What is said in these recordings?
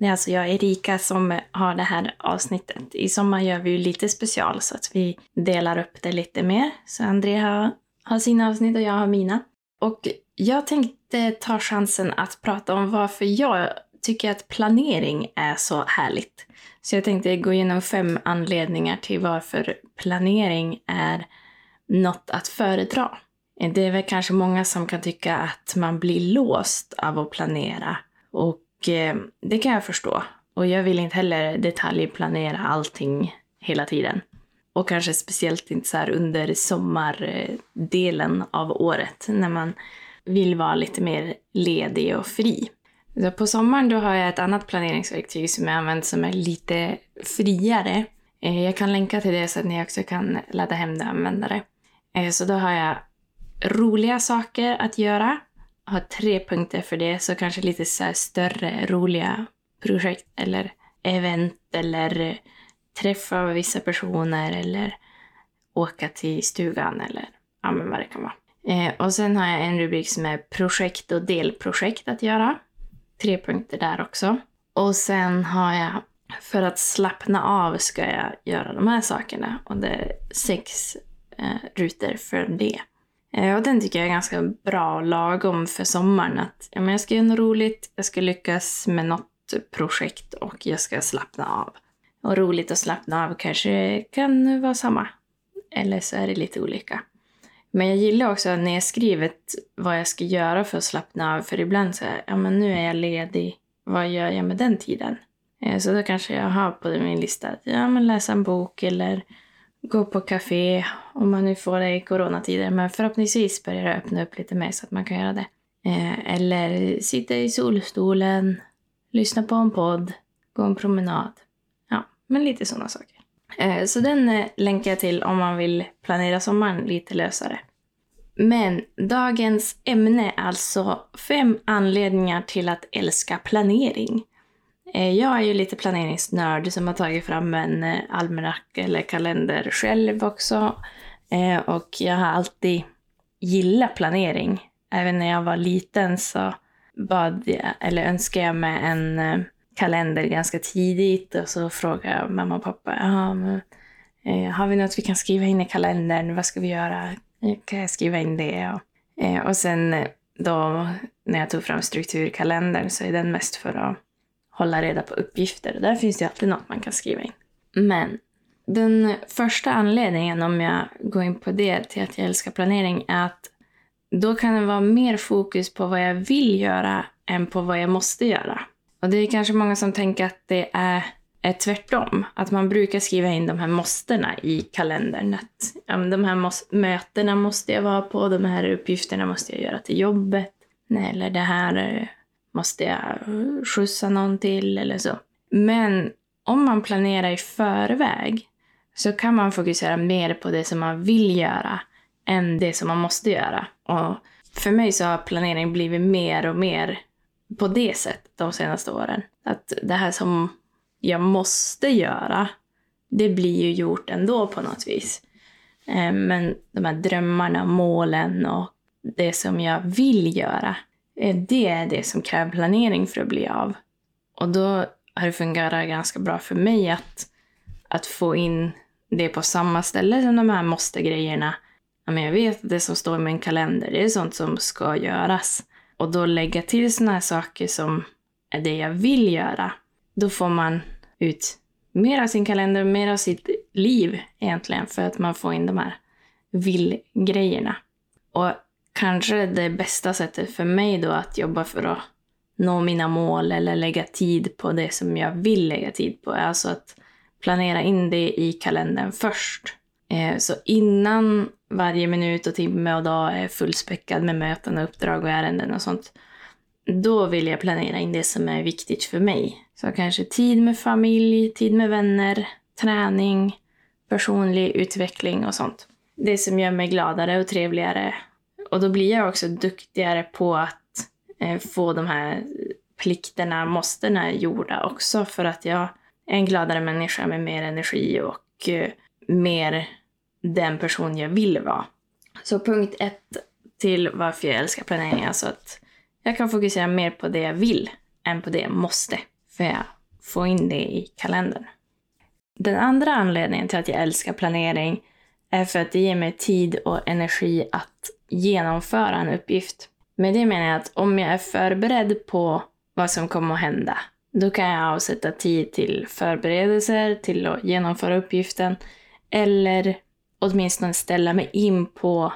Det är alltså jag, Erika, som har det här avsnittet. I sommar gör vi ju lite special så att vi delar upp det lite mer. Så André har, har sina avsnitt och jag har mina. Och jag tänkte ta chansen att prata om varför jag tycker att planering är så härligt. Så jag tänkte gå igenom fem anledningar till varför planering är något att föredra. Det är väl kanske många som kan tycka att man blir låst av att planera. Och eh, det kan jag förstå. Och jag vill inte heller detaljplanera allting hela tiden. Och kanske speciellt inte så här under sommardelen av året när man vill vara lite mer ledig och fri. Så på sommaren då har jag ett annat planeringsverktyg som jag använder som är lite friare. Eh, jag kan länka till det så att ni också kan ladda hem det och använda det. Eh, så då har jag roliga saker att göra. Har tre punkter för det, så kanske lite så större roliga projekt eller event eller eh, träffa vissa personer eller åka till stugan eller ja, men vad det kan vara. Eh, och sen har jag en rubrik som är projekt och delprojekt att göra. Tre punkter där också. Och sen har jag för att slappna av ska jag göra de här sakerna och det är sex eh, rutor för det. Eh, och den tycker jag är ganska bra och lagom för sommaren. Att ja, men jag ska göra något roligt, jag ska lyckas med något projekt och jag ska slappna av. Och roligt och slappna av kanske kan vara samma. Eller så är det lite olika. Men jag gillar också när jag vad jag ska göra för att slappna av. För ibland så här, ja men nu är jag ledig. Vad gör jag med den tiden? Eh, så då kanske jag har på min lista att ja, men läsa en bok eller gå på café om man nu får det i coronatider. Men förhoppningsvis börjar det öppna upp lite mer så att man kan göra det. Eh, eller sitta i solstolen, lyssna på en podd, gå en promenad. Ja, men lite sådana saker. Eh, så den eh, länkar jag till om man vill planera sommaren lite lösare. Men dagens ämne är alltså fem anledningar till att älska planering. Eh, jag är ju lite planeringsnörd som har tagit fram en eh, almanacka eller kalender själv också. Eh, och jag har alltid gillat planering. Även när jag var liten så bad jag, eller önskade jag mig en kalender ganska tidigt och så frågade jag mamma och pappa, men, har vi något vi kan skriva in i kalendern? Vad ska vi göra? Kan jag skriva in det? Och, och sen då när jag tog fram strukturkalendern så är den mest för att hålla reda på uppgifter. Där finns det alltid något man kan skriva in. Men den första anledningen, om jag går in på det, till att jag älskar planering är att då kan det vara mer fokus på vad jag vill göra än på vad jag måste göra. Och det är kanske många som tänker att det är, är tvärtom. Att man brukar skriva in de här måstena i kalendern. Att ja, de här mötena måste jag vara på, de här uppgifterna måste jag göra till jobbet. Nej, eller det här eh, måste jag skjutsa någon till eller så. Men om man planerar i förväg så kan man fokusera mer på det som man vill göra än det som man måste göra. Och för mig så har planering blivit mer och mer på det sättet de senaste åren. Att det här som jag måste göra, det blir ju gjort ändå på något vis. Eh, men de här drömmarna, målen och det som jag vill göra, Eh, det är det som kräver planering för att bli av. Och då har det fungerat ganska bra för mig att, att få in det på samma ställe som de här måste-grejerna. jag vet att det som står i min kalender, det är sånt som ska göras och då lägga till såna här saker som är det jag vill göra, då får man ut mer av sin kalender, mer av sitt liv egentligen, för att man får in de här vill-grejerna. Och kanske det bästa sättet för mig då att jobba för att nå mina mål eller lägga tid på det som jag vill lägga tid på är alltså att planera in det i kalendern först. Eh, så innan varje minut och timme och dag är fullspäckad med möten och uppdrag och ärenden och sånt. Då vill jag planera in det som är viktigt för mig. Så kanske tid med familj, tid med vänner, träning, personlig utveckling och sånt. Det som gör mig gladare och trevligare. Och då blir jag också duktigare på att eh, få de här plikterna, måstena gjorda också för att jag är en gladare människa med mer energi och eh, mer den person jag vill vara. Så punkt ett till varför jag älskar planering är alltså att jag kan fokusera mer på det jag vill än på det jag måste. För jag får in det i kalendern. Den andra anledningen till att jag älskar planering är för att det ger mig tid och energi att genomföra en uppgift. Med det menar jag att om jag är förberedd på vad som kommer att hända, då kan jag avsätta tid till förberedelser, till att genomföra uppgiften, eller åtminstone ställa mig in på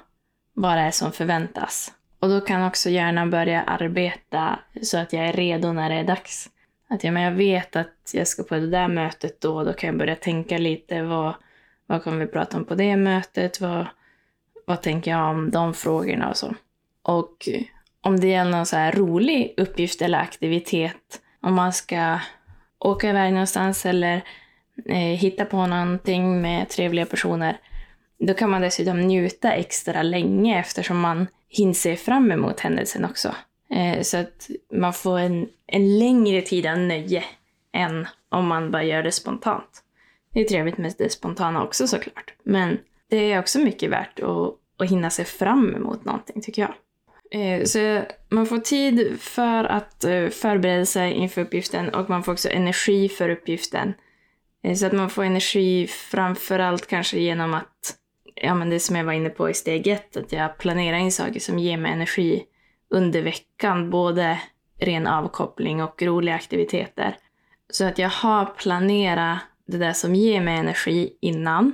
vad det är som förväntas. Och då kan också hjärnan börja arbeta så att jag är redo när det är dags. Att ja, men jag vet att jag ska på det där mötet då, då kan jag börja tänka lite vad, vad kommer vi prata om på det mötet? Vad, vad tänker jag om de frågorna och så. Och om det gäller någon så här rolig uppgift eller aktivitet, om man ska åka iväg någonstans eller eh, hitta på någonting med trevliga personer, då kan man dessutom njuta extra länge eftersom man hinner se fram emot händelsen också. Eh, så att man får en, en längre tid av nöje än om man bara gör det spontant. Det är trevligt med det spontana också såklart. Men det är också mycket värt att, att hinna se fram emot någonting tycker jag. Eh, så man får tid för att eh, förbereda sig inför uppgiften och man får också energi för uppgiften. Eh, så att man får energi framförallt kanske genom att ja, men det som jag var inne på i steg ett, att jag planerar in saker som ger mig energi under veckan, både ren avkoppling och roliga aktiviteter. Så att jag har planerat det där som ger mig energi innan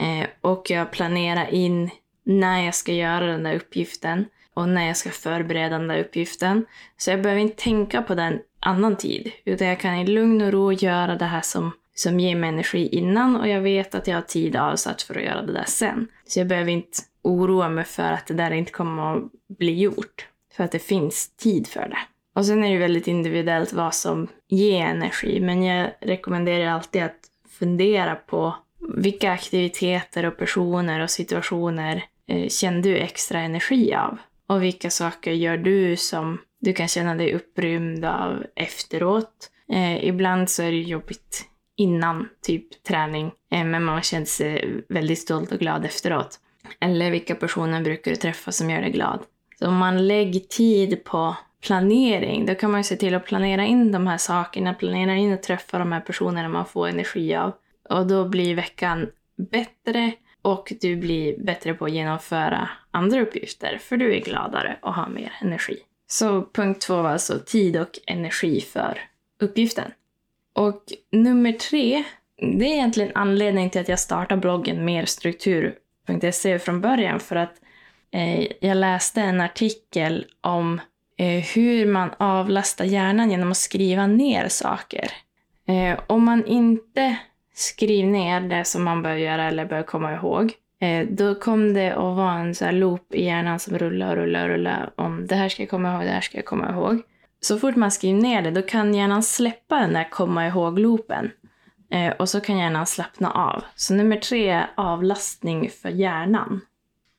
eh, och jag planerar in när jag ska göra den där uppgiften och när jag ska förbereda den där uppgiften. Så jag behöver inte tänka på den annan tid, utan jag kan i lugn och ro göra det här som som ger mig energi innan och jag vet att jag har tid avsatt för att göra det där sen. Så jag behöver inte oroa mig för att det där inte kommer att bli gjort. För att det finns tid för det. Och sen är det väldigt individuellt vad som ger energi, men jag rekommenderar alltid att fundera på vilka aktiviteter och personer och situationer eh, känner du extra energi av? Och vilka saker gör du som du kan känna dig upprymd av efteråt? Eh, ibland så är det jobbigt innan typ träning, eh, men man känner eh, sig väldigt stolt och glad efteråt. Eller vilka personer brukar du träffa som gör dig glad? Så om man lägger tid på planering, då kan man ju se till att planera in de här sakerna, planera in och träffa de här personerna man får energi av. Och då blir veckan bättre och du blir bättre på att genomföra andra uppgifter, för du är gladare och har mer energi. Så punkt två var alltså tid och energi för uppgiften. Och nummer tre, det är egentligen anledningen till att jag startade bloggen merstruktur.se från början. För att Eh, jag läste en artikel om eh, hur man avlastar hjärnan genom att skriva ner saker. Eh, om man inte skriver ner det som man bör göra eller bör komma ihåg, eh, då kommer det att vara en så loop i hjärnan som rullar och rullar och rullar om det här ska jag komma ihåg, det här ska jag komma ihåg så fort man skriver ner det, då kan hjärnan släppa den där komma ihåg-loopen. Eh, och så kan hjärnan slappna av. Så nummer tre är avlastning för hjärnan.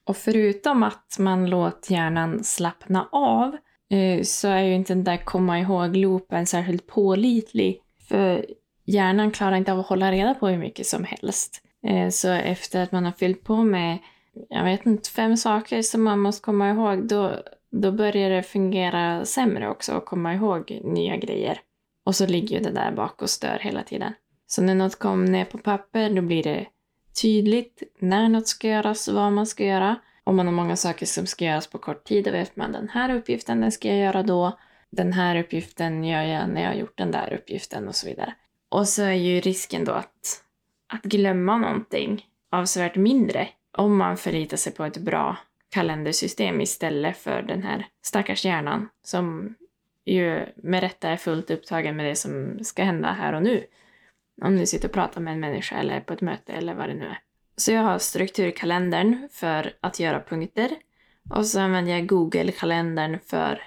Och förutom att man låter hjärnan slappna av eh, så är ju inte den där komma ihåg-loopen särskilt pålitlig. För hjärnan klarar inte av att hålla reda på hur mycket som helst. Eh, så efter att man har fyllt på med, jag vet inte, fem saker som man måste komma ihåg, då då börjar det fungera sämre också att komma ihåg nya grejer. Och så ligger ju det där bak och stör hela tiden. Så när något kommer ner på papper då blir det tydligt när något ska göras, och vad man ska göra. Om man har många saker som ska göras på kort tid, då vet man den här uppgiften den ska jag göra då. Den här uppgiften gör jag när jag har gjort den där uppgiften och så vidare. Och så är ju risken då att, att glömma någonting avsevärt mindre om man förlitar sig på ett bra kalendersystem istället för den här stackars hjärnan som ju med rätta är fullt upptagen med det som ska hända här och nu. Om du sitter och pratar med en människa eller på ett möte eller vad det nu är. Så jag har strukturkalendern för att göra punkter och så använder jag Google-kalendern för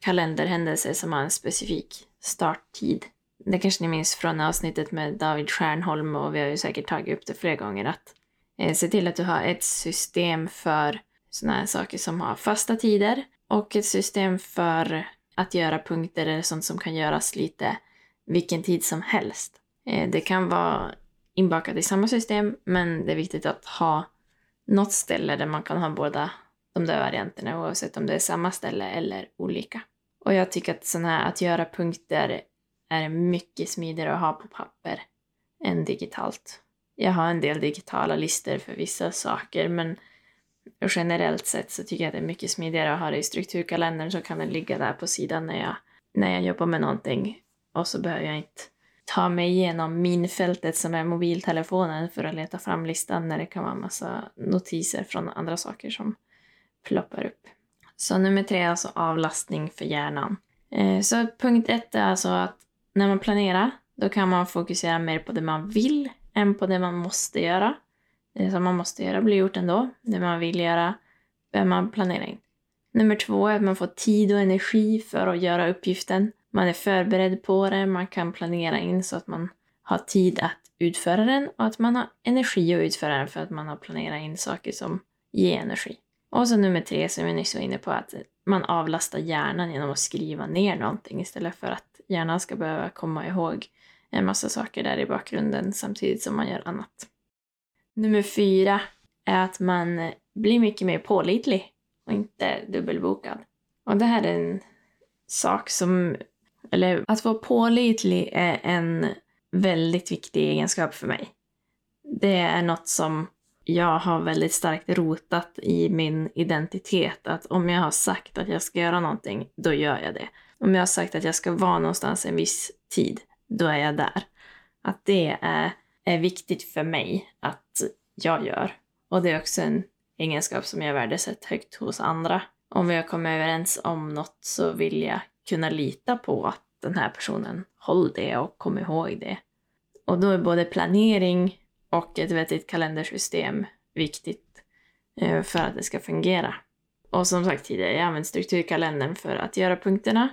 kalenderhändelser som har en specifik starttid. det kanske ni minns från avsnittet med David Stjärnholm och vi har ju säkert tagit upp det flera gånger att eh, se till att du har ett system för sådana här saker som har fasta tider och ett system för att göra punkter eller sånt som kan göras lite vilken tid som helst. Eh, det kan vara inbakat i samma system men det är viktigt att ha något ställe där man kan ha båda de där varianterna oavsett om det är samma ställe eller olika. Och jag tycker att sådana här att göra punkter är mycket smidigare att ha på papper än digitalt. Jag har en del digitala listor för vissa saker men generellt sett så tycker jag att det är mycket smidigare att ha det i strukturkalendern så kan den ligga där på sidan när jag, när jag jobbar med någonting och så behöver jag inte ta mig igenom minfältet som är mobiltelefonen för att leta fram listan när det kan vara massa notiser från andra saker som ploppar upp. Så nummer tre är alltså avlastning för hjärnan. Eh, så punkt ett är alltså att när man planerar, då kan man fokusera mer på det man vill än på det man måste göra. Det som man måste göra blir gjort ändå. Det man vill göra behöver man planera in. Nummer två är att man får tid och energi för att göra uppgiften. Man är förberedd på det, man kan planera in så att man har tid att utföra den och att man har energi att utföra den för att man har planerat in saker som ger energi. Och så nummer tre som vi nyss var inne på, att man avlastar hjärnan genom att skriva ner någonting istället för att hjärnan ska behöva komma ihåg en massa saker där i bakgrunden samtidigt som man gör annat. Nummer fyra är att man blir mycket mer pålitlig och inte dubbelbokad. Och det här är en sak som, eller att vara pålitlig är en väldigt viktig egenskap för mig. Det är något som jag har väldigt starkt rotat i min identitet. Att om jag har sagt att jag ska göra någonting, då gör jag det. Om jag har sagt att jag ska vara någonstans en viss tid, då är jag där. Att det är, är viktigt för mig att jag gör. Och det är också en egenskap som jag värdesätter högt hos andra. Om vi har kommit överens om något så vill jag kunna lita på att den här personen håller det och kommer ihåg det. Och då är både planering och ett vettigt kalendersystem viktigt eh, för att det ska fungera. Och som sagt tidigare, jag använder strukturkalendern för att göra punkterna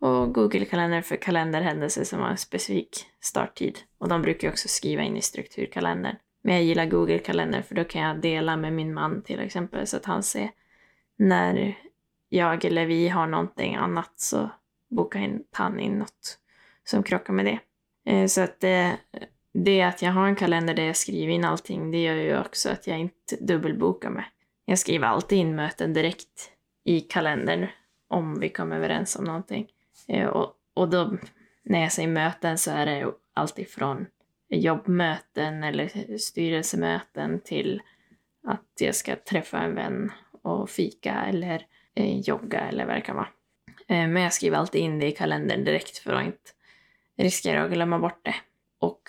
och Google-kalendern för kalenderhändelser som har en specifik starttid. Och de brukar jag också skriva in i strukturkalendern. Men jag gillar Google-kalendern för då kan jag dela med min man till exempel så att han ser när jag eller vi har någonting annat så bokar han in något som krockar med det. Eh, så att det, det att jag har en kalender där jag skriver in allting, det gör ju också att jag inte dubbelbokar mig. Jag skriver alltid in möten direkt i kalendern om vi kommer överens om någonting. Eh, och, och då, när jag säger möten så är det alltid från jobbmöten eller styrelsemöten till att jag ska träffa en vän och fika eller Eh, jogga eller vad det kan vara. Eh, men jag skriver alltid in det i kalendern direkt för att inte riskera att glömma bort det. Och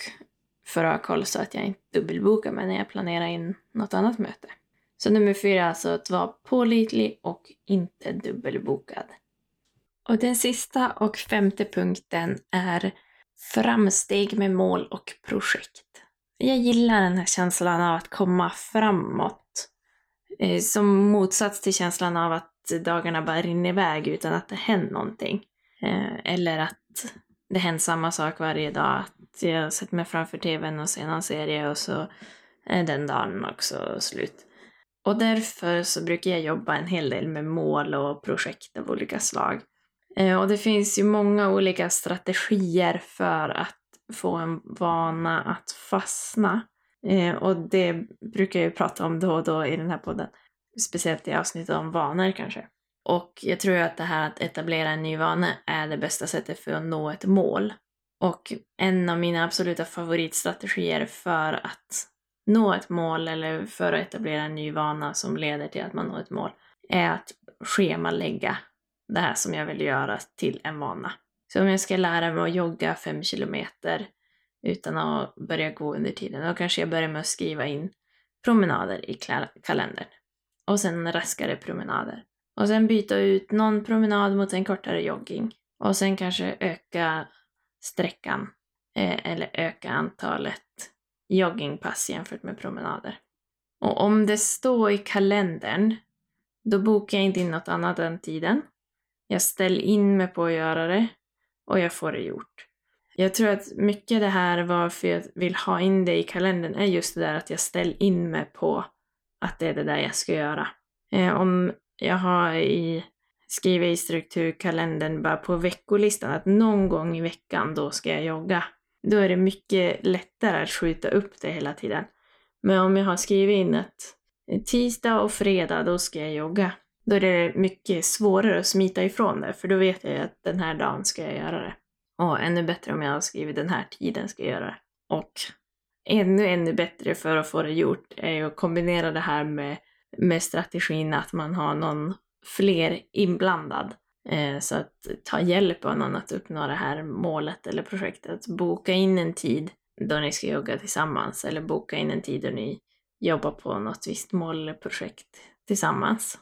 för att ha koll så att jag inte dubbelbokar mig när jag planerar in något annat möte. Så nummer fyra är alltså att vara pålitlig och inte dubbelbokad. Och den sista och femte punkten är framsteg med mål och projekt. Jag gillar den här känslan av att komma framåt. Eh, som motsats till känslan av att dagarna bara rinner iväg utan att det händer någonting. Eh, eller att det händer samma sak varje dag. Att jag sätter mig framför tvn och ser någon serie och så är den dagen också slut. Och därför så brukar jag jobba en hel del med mål och projekt av olika slag. Eh, och det finns ju många olika strategier för att få en vana att fastna. Eh, och det brukar jag ju prata om då och då i den här podden. Speciellt i avsnittet om vanor kanske. Och jag tror att det här att etablera en ny vana är det bästa sättet för att nå ett mål. Och en av mina absoluta favoritstrategier för att nå ett mål eller för att etablera en ny vana som leder till att man når ett mål är att schemalägga det här som jag vill göra till en vana. Så om jag ska lära mig att jogga fem kilometer utan att börja gå under tiden, då kanske jag börjar med att skriva in promenader i kalendern. Och sen raskare promenader. Och sen byta ut någon promenad mot en kortare jogging. Och sen kanske öka sträckan eh, eller öka antalet joggingpass jämfört med promenader. Och om det står i kalendern, då bokar jag inte in något annat än tiden. Jag ställer in mig på att göra det och jag får det gjort. Jag tror att mycket det här varför jag vill ha in det i kalendern är just det där att jag ställer in mig på att det är det där jag ska göra. Eh, om jag har i, skriver i strukturkalendern bara på veckolistan att någon gång i veckan då ska jag jogga. Då är det mycket lättare att skjuta upp det hela tiden. Men om jag har skrivit in att tisdag och fredag då ska jag jogga. Då är det mycket svårare att smita ifrån det, för då vet jag att den här dagen ska jag göra det. Och ännu bättre om jag har skrivit den här tiden ska jag göra det. Och ännu, ännu bättre för att få det gjort är ju att kombinera det här med, med strategin att man har någon fler inblandad. Eh, så att ta hjälp av någon att uppnå det här målet eller projektet. Boka in en tid då ni ska jogga tillsammans eller boka in en tid då ni jobbar på något visst mål eller projekt tillsammans.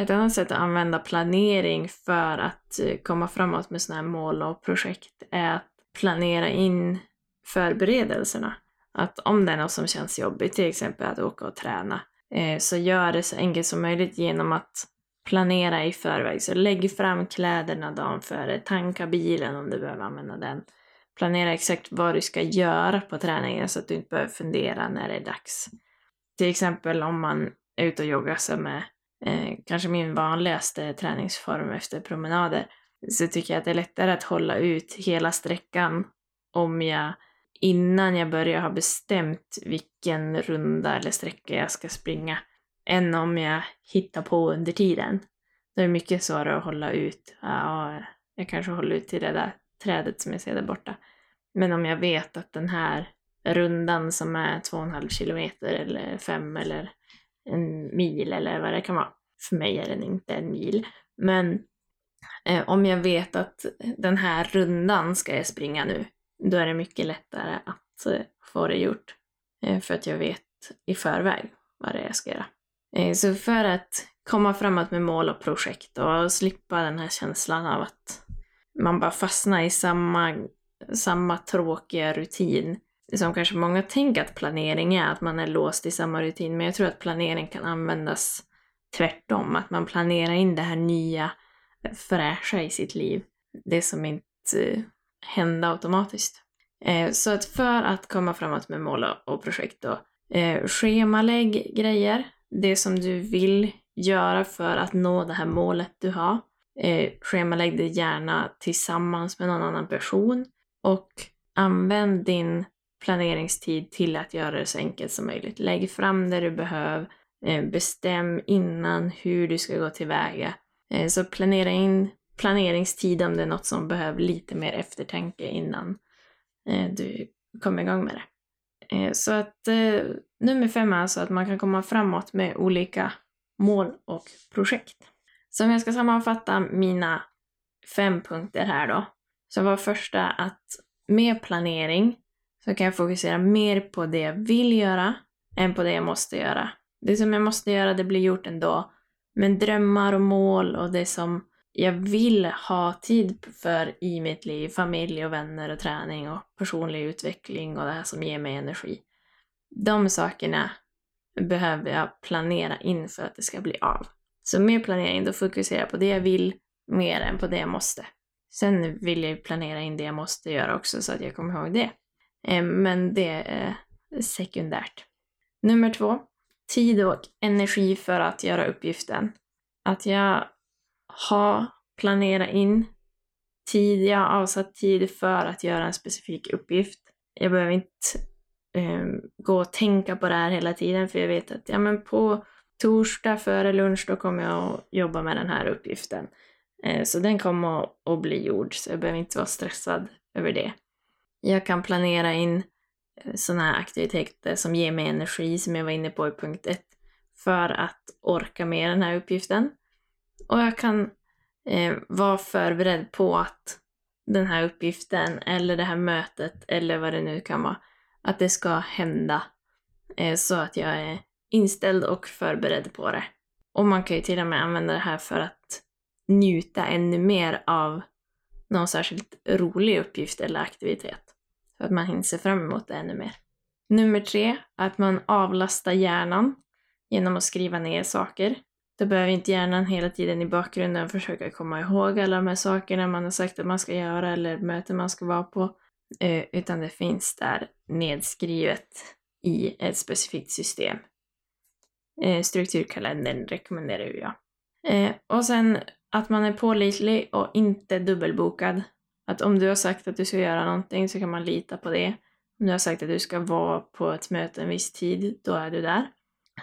Ett annat sätt att använda planering för att eh, komma framåt med sådana här mål och projekt är att planera in förberedelserna. Att om det är något som känns jobbigt, till exempel att åka och träna, eh, så gör det så enkelt som möjligt genom att planera i förväg. Så lägg fram kläderna dagen före, tanka bilen om du behöver använda den. Planera exakt vad du ska göra på träningen så att du inte behöver fundera när det är dags. Till exempel om man är ute och joggar som är eh, kanske min vanligaste träningsform efter promenader, så tycker jag att det är lättare att hålla ut hela sträckan om jag innan jag börjar ha bestämt vilken runda eller sträcka jag ska springa, än om jag hittar på under tiden. Då är det mycket svårare att hålla ut. Ja, jag kanske håller ut till det där trädet som jag ser där borta. Men om jag vet att den här rundan som är två och en halv kilometer eller fem eller en mil eller vad det kan vara. För mig är den inte en mil. Men eh, om jag vet att den här rundan ska jag springa nu, då är det mycket lättare att eh, få det gjort. Eh, för att jag vet i förväg vad det är jag ska göra. Eh, så för att komma framåt med mål och projekt och slippa den här känslan av att man bara fastnar i samma, samma tråkiga rutin som kanske många tänker att planering är, att man är låst i samma rutin, men jag tror att planering kan användas tvärtom, att man planerar in det här nya, fräscha i sitt liv. Det som inte hända automatiskt. Eh, så att för att komma framåt med mål och projekt då, eh, schemalägg grejer, det som du vill göra för att nå det här målet du har. Eh, schemalägg det gärna tillsammans med någon annan person och använd din planeringstid till att göra det så enkelt som möjligt. Lägg fram det du behöver, bestäm innan hur du ska gå tillväga. Så planera in planeringstid om det är något som behöver lite mer eftertanke innan eh, du kommer igång med det. Eh, så att eh, nummer fem är alltså att man kan komma framåt med olika mål och projekt. Så om jag ska sammanfatta mina fem punkter här då, så var första att med planering så kan jag fokusera mer på det jag vill göra än på det jag måste göra. Det som jag måste göra, det blir gjort ändå. Men drömmar och mål och det som jag vill ha tid för i mitt liv, familj och vänner och träning och personlig utveckling och det här som ger mig energi. De sakerna behöver jag planera in för att det ska bli av. Så med planering, då fokuserar jag på det jag vill mer än på det jag måste. Sen vill jag ju planera in det jag måste göra också så att jag kommer ihåg det. Ehm, men det är sekundärt. Nummer två. Tid och energi för att göra uppgiften. Att jag ha, planera in tid, jag har avsatt tid för att göra en specifik uppgift. Jag behöver inte eh, gå och tänka på det här hela tiden för jag vet att ja, men på torsdag före lunch då kommer jag att jobba med den här uppgiften. Eh, så den kommer att bli gjord så jag behöver inte vara stressad över det. Jag kan planera in eh, sådana här aktiviteter som ger mig energi, som jag var inne på i punkt ett, för att orka med den här uppgiften. Och jag kan eh, vara förberedd på att den här uppgiften eller det här mötet eller vad det nu kan vara, att det ska hända eh, så att jag är inställd och förberedd på det. Och man kan ju till och med använda det här för att njuta ännu mer av någon särskilt rolig uppgift eller aktivitet. Så att man hinner se fram emot det ännu mer. Nummer tre, att man avlastar hjärnan genom att skriva ner saker. Då behöver inte hjärnan hela tiden i bakgrunden försöka komma ihåg alla de här sakerna man har sagt att man ska göra eller möten man ska vara på. Eh, utan det finns där nedskrivet i ett specifikt system. Eh, strukturkalendern rekommenderar ju jag. Eh, och sen att man är pålitlig och inte dubbelbokad. Att om du har sagt att du ska göra någonting så kan man lita på det. Om du har sagt att du ska vara på ett möte en viss tid, då är du där.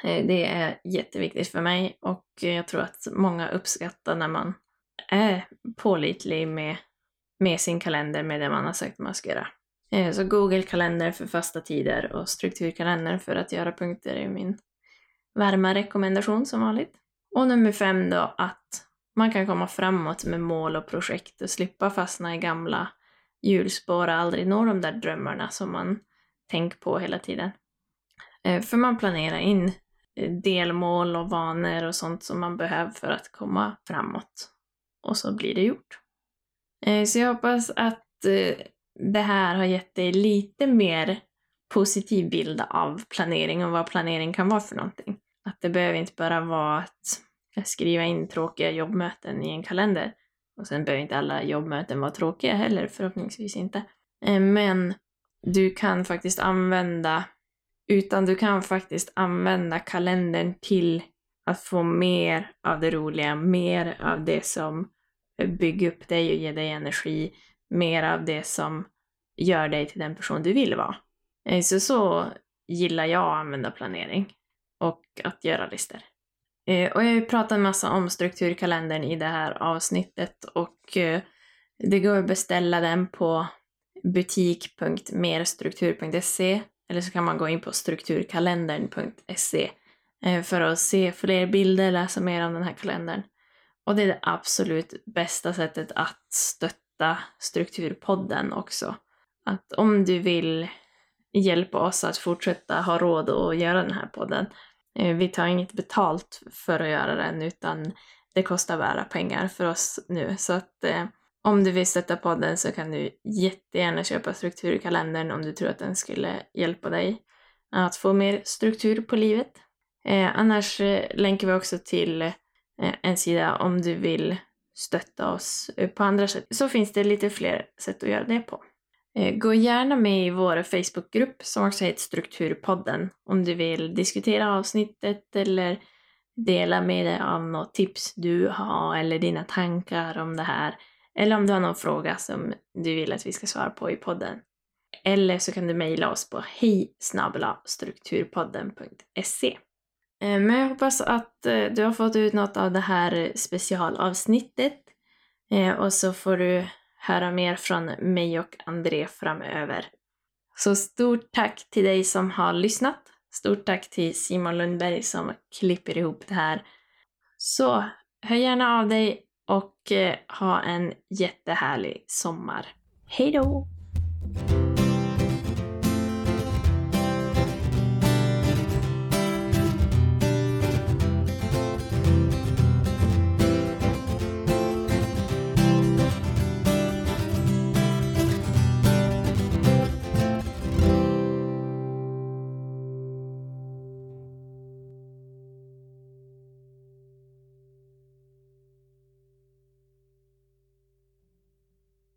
Eh, det är jätteviktigt för mig och eh, jag tror att många uppskattar när man är pålitlig med, med sin kalender med det man har sagt man ska göra. Eh, så Google-kalender för fasta tider och strukturkalender för att göra punkter är min varma rekommendation som vanligt. Och nummer fem då, att man kan komma framåt med mål och projekt och slippa fastna i gamla hjulspår och aldrig nå de där drömmarna som man tänker på hela tiden. För man planerar in delmål och vanor och sånt som man behöver för att komma framåt. Och så blir det gjort. Eh, så jag hoppas att eh, det här har gett dig lite mer positiv bild av planering och vad planering kan vara för någonting. Att det behöver inte bara vara att skriva in tråkiga jobbmöten i en kalender. Och sen behöver inte alla jobbmöten vara tråkiga heller, förhoppningsvis inte. Eh, men du kan faktiskt använda, utan du kan faktiskt använda kalendern till att få mer av det roliga, mer av det som bygger upp dig och ger dig energi, mer av det som gör dig till den person du vill vara. Eh, så så gillar jag att använda planering och att göra listor. Eh, och jag har ju pratat en massa om strukturkalendern i det här avsnittet och eh, det går att beställa den på butik.merstruktur.se eller så kan man gå in på strukturkalendern.se eh, för att se fler bilder, läsa mer om den här kalendern. Och det är det absolut bästa sättet att stötta Strukturpodden också. Att om du vill hjälpa oss att fortsätta ha råd att göra den här podden eh, vi tar inget betalt för att göra den utan det kostar bara pengar för oss nu. Så att eh, om du vill stötta podden så kan du jättegärna köpa strukturkalendern om du tror att den skulle hjälpa dig att få mer struktur på livet. Eh, annars eh, länkar vi också till eh, en sida om du vill stötta oss eh, på andra sätt. Så finns det lite fler sätt att göra det på. Eh, gå gärna med i vår Facebookgrupp som också heter Strukturpodden om du vill diskutera avsnittet eller dela med dig av något tips du har eller dina tankar om det här. Eller om du har någon fråga som du vill att vi ska svara på i podden. Eller så kan du mejla oss på hej strukturpodden.se. Ehm, men jag hoppas att eh, du har fått ut något av det här specialavsnittet. Ehm, och så får du höra mer från mig och André framöver. Så stort tack till dig som har lyssnat. Stort tack till Simon Lundberg som klipper ihop det här. Så hör gärna av dig och eh, ha en jättehärlig sommar. Hej då!